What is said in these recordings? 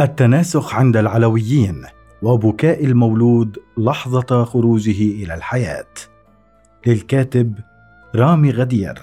التناسخ عند العلويين وبكاء المولود لحظة خروجه إلى الحياة. للكاتب رامي غدير.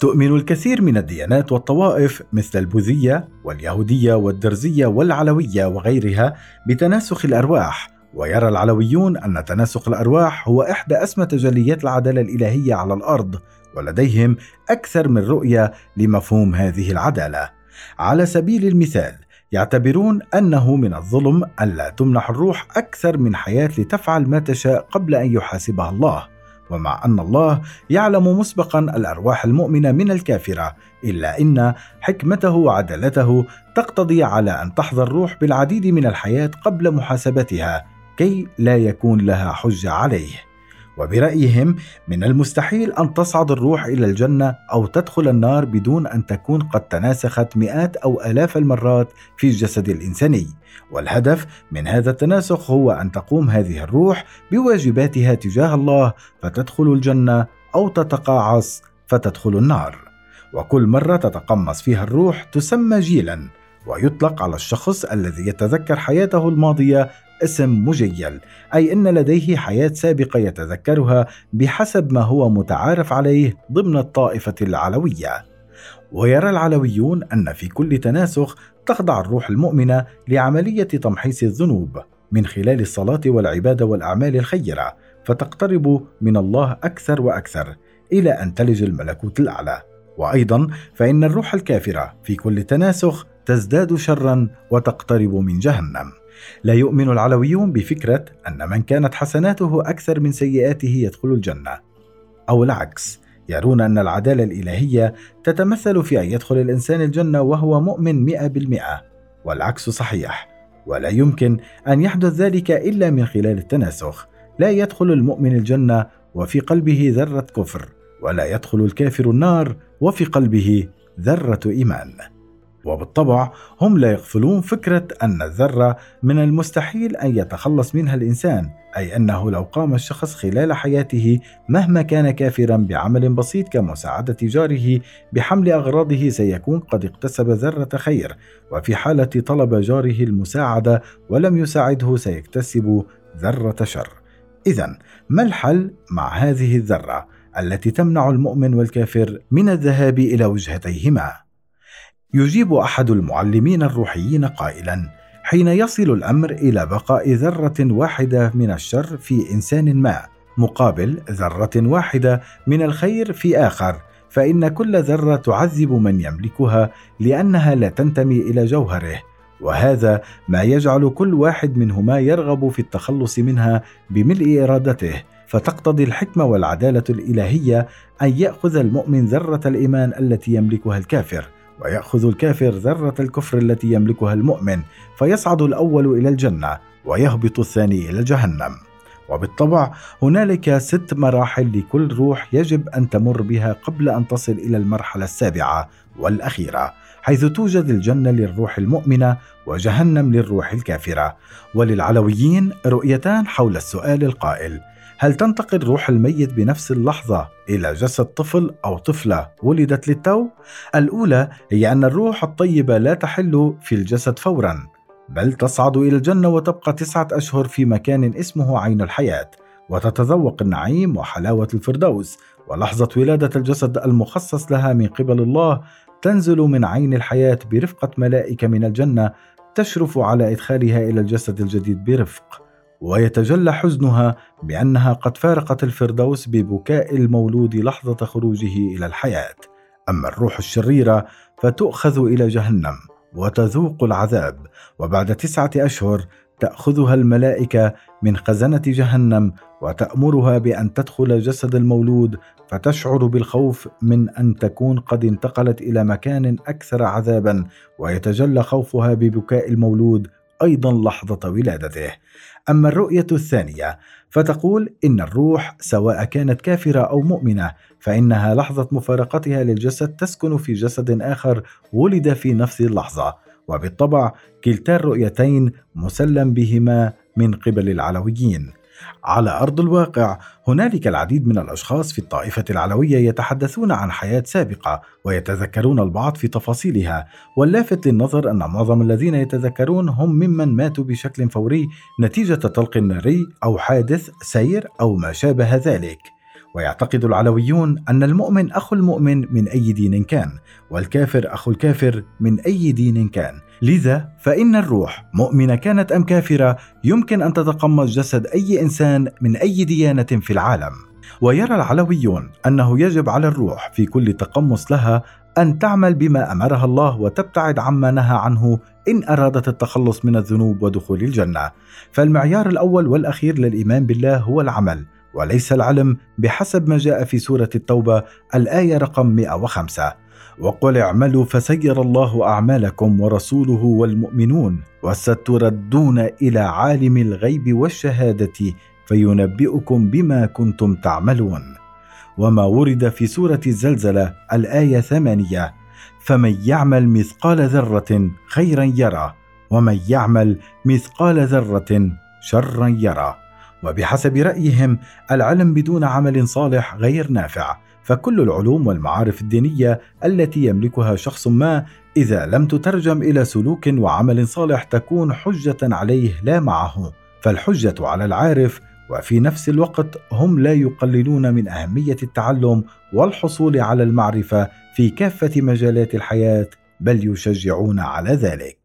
تؤمن الكثير من الديانات والطوائف مثل البوذية واليهودية والدرزية والعلوية وغيرها بتناسخ الأرواح ويرى العلويون أن تناسخ الأرواح هو إحدى أسمى تجليات العدالة الإلهية على الأرض ولديهم أكثر من رؤية لمفهوم هذه العدالة. على سبيل المثال يعتبرون أنه من الظلم ألا تمنح الروح أكثر من حياة لتفعل ما تشاء قبل أن يحاسبها الله ومع أن الله يعلم مسبقا الأرواح المؤمنة من الكافرة إلا إن حكمته وعدالته تقتضي على أن تحظى الروح بالعديد من الحياة قبل محاسبتها كي لا يكون لها حجة عليه. وبرأيهم من المستحيل أن تصعد الروح إلى الجنة أو تدخل النار بدون أن تكون قد تناسخت مئات أو آلاف المرات في الجسد الإنساني. والهدف من هذا التناسخ هو أن تقوم هذه الروح بواجباتها تجاه الله فتدخل الجنة أو تتقاعس فتدخل النار. وكل مرة تتقمص فيها الروح تسمى جيلا ويطلق على الشخص الذي يتذكر حياته الماضية اسم مجيل أي إن لديه حياة سابقة يتذكرها بحسب ما هو متعارف عليه ضمن الطائفة العلوية. ويرى العلويون أن في كل تناسخ تخضع الروح المؤمنة لعملية تمحيص الذنوب من خلال الصلاة والعبادة والأعمال الخيرة فتقترب من الله أكثر وأكثر إلى أن تلج الملكوت الأعلى. وأيضا فإن الروح الكافرة في كل تناسخ تزداد شرا وتقترب من جهنم. لا يؤمن العلويون بفكرة أن من كانت حسناته أكثر من سيئاته يدخل الجنة أو العكس يرون أن العدالة الإلهية تتمثل في أن يدخل الإنسان الجنة وهو مؤمن مئة بالمئة والعكس صحيح ولا يمكن أن يحدث ذلك إلا من خلال التناسخ لا يدخل المؤمن الجنة وفي قلبه ذرة كفر ولا يدخل الكافر النار وفي قلبه ذرة إيمان. وبالطبع هم لا يغفلون فكرة أن الذرة من المستحيل أن يتخلص منها الإنسان، أي أنه لو قام الشخص خلال حياته مهما كان كافرا بعمل بسيط كمساعدة جاره بحمل أغراضه سيكون قد اكتسب ذرة خير، وفي حالة طلب جاره المساعدة ولم يساعده سيكتسب ذرة شر. إذا ما الحل مع هذه الذرة التي تمنع المؤمن والكافر من الذهاب إلى وجهتيهما؟ يجيب أحد المعلمين الروحيين قائلا حين يصل الأمر إلى بقاء ذرة واحدة من الشر في إنسان ما مقابل ذرة واحدة من الخير في آخر. فإن كل ذرة تعذب من يملكها لأنها لا تنتمي إلى جوهره. وهذا ما يجعل كل واحد منهما يرغب في التخلص منها بملء إرادته. فتقتضي الحكمة والعدالة الإلهية أن يأخذ المؤمن ذرة الإيمان التي يملكها الكافر. ويأخذ الكافر ذرة الكفر التي يملكها المؤمن فيصعد الأول إلى الجنة ويهبط الثاني إلى جهنم. وبالطبع هنالك ست مراحل لكل روح يجب أن تمر بها قبل أن تصل إلى المرحلة السابعة والأخيرة حيث توجد الجنة للروح المؤمنة وجهنم للروح الكافرة. وللعلويين رؤيتان حول السؤال القائل هل تنتقل روح الميت بنفس اللحظة إلى جسد طفل أو طفلة ولدت للتو؟ الأولى هي أن الروح الطيبة لا تحل في الجسد فورا بل تصعد إلى الجنة وتبقى تسعة أشهر في مكان اسمه عين الحياة وتتذوق النعيم وحلاوة الفردوس ولحظة ولادة الجسد المخصص لها من قبل الله تنزل من عين الحياة برفقة ملائكة من الجنة تشرف على إدخالها إلى الجسد الجديد برفق ويتجلى حزنها بأنها قد فارقت الفردوس ببكاء المولود لحظة خروجه إلى الحياة. أما الروح الشريرة فتؤخذ إلى جهنم وتذوق العذاب وبعد تسعة أشهر تأخذها الملائكة من خزنة جهنم وتأمرها بأن تدخل جسد المولود فتشعر بالخوف من أن تكون قد انتقلت إلى مكان أكثر عذابا ويتجلى خوفها ببكاء المولود أيضا لحظة ولادته أما الرؤية الثانية فتقول إن الروح سواء كانت كافرة أو مؤمنة فإنها لحظة مفارقتها للجسد تسكن في جسد آخر ولد في نفس اللحظة. وبالطبع كلتا الرؤيتين مسلم بهما من قبل العلويين. على أرض الواقع. هنالك العديد من الأشخاص في الطائفة العلوية يتحدثون عن حياة سابقة ويتذكرون البعض في تفاصيلها. واللافت للنظر أن معظم الذين يتذكرون هم ممن ماتوا بشكل فوري نتيجة طلق ناري أو حادث سير أو ما شابه ذلك. ويعتقد العلويون أن المؤمن أخو المؤمن من أي دين كان والكافر أخو الكافر من أي دين كان. لذا فإن الروح مؤمنة كانت أم كافرة يمكن أن تتقمص جسد أي إنسان من أي ديانة في العالم. ويرى العلويون أنه يجب على الروح في كل تقمص لها أن تعمل بما أمرها الله وتبتعد عما نهى عنه إن أرادت التخلص من الذنوب ودخول الجنة. فالمعيار الأول والأخير للإيمان بالله هو العمل. وليس العلم بحسب ما جاء في سورة التوبة الآية رقم 105 وقل اعملوا فسير الله أعمالكم ورسوله والمؤمنون وستردون إلى عالم الغيب والشهادة فينبئكم بما كنتم تعملون. وما ورد في سورة الزلزلة الآية ثمانية. فمن يعمل مثقال ذرة خيرا يرى ومن يعمل مثقال ذرة شرا يرى. وبحسب رأيهم العلم بدون عمل صالح غير نافع. فكل العلوم والمعارف الدينية التي يملكها شخص ما إذا لم تترجم إلى سلوك وعمل صالح تكون حجة عليه لا معه. فالحجة على العارف وفي نفس الوقت هم لا يقللون من أهمية التعلم والحصول على المعرفة في كافة مجالات الحياة بل يشجعون على ذلك.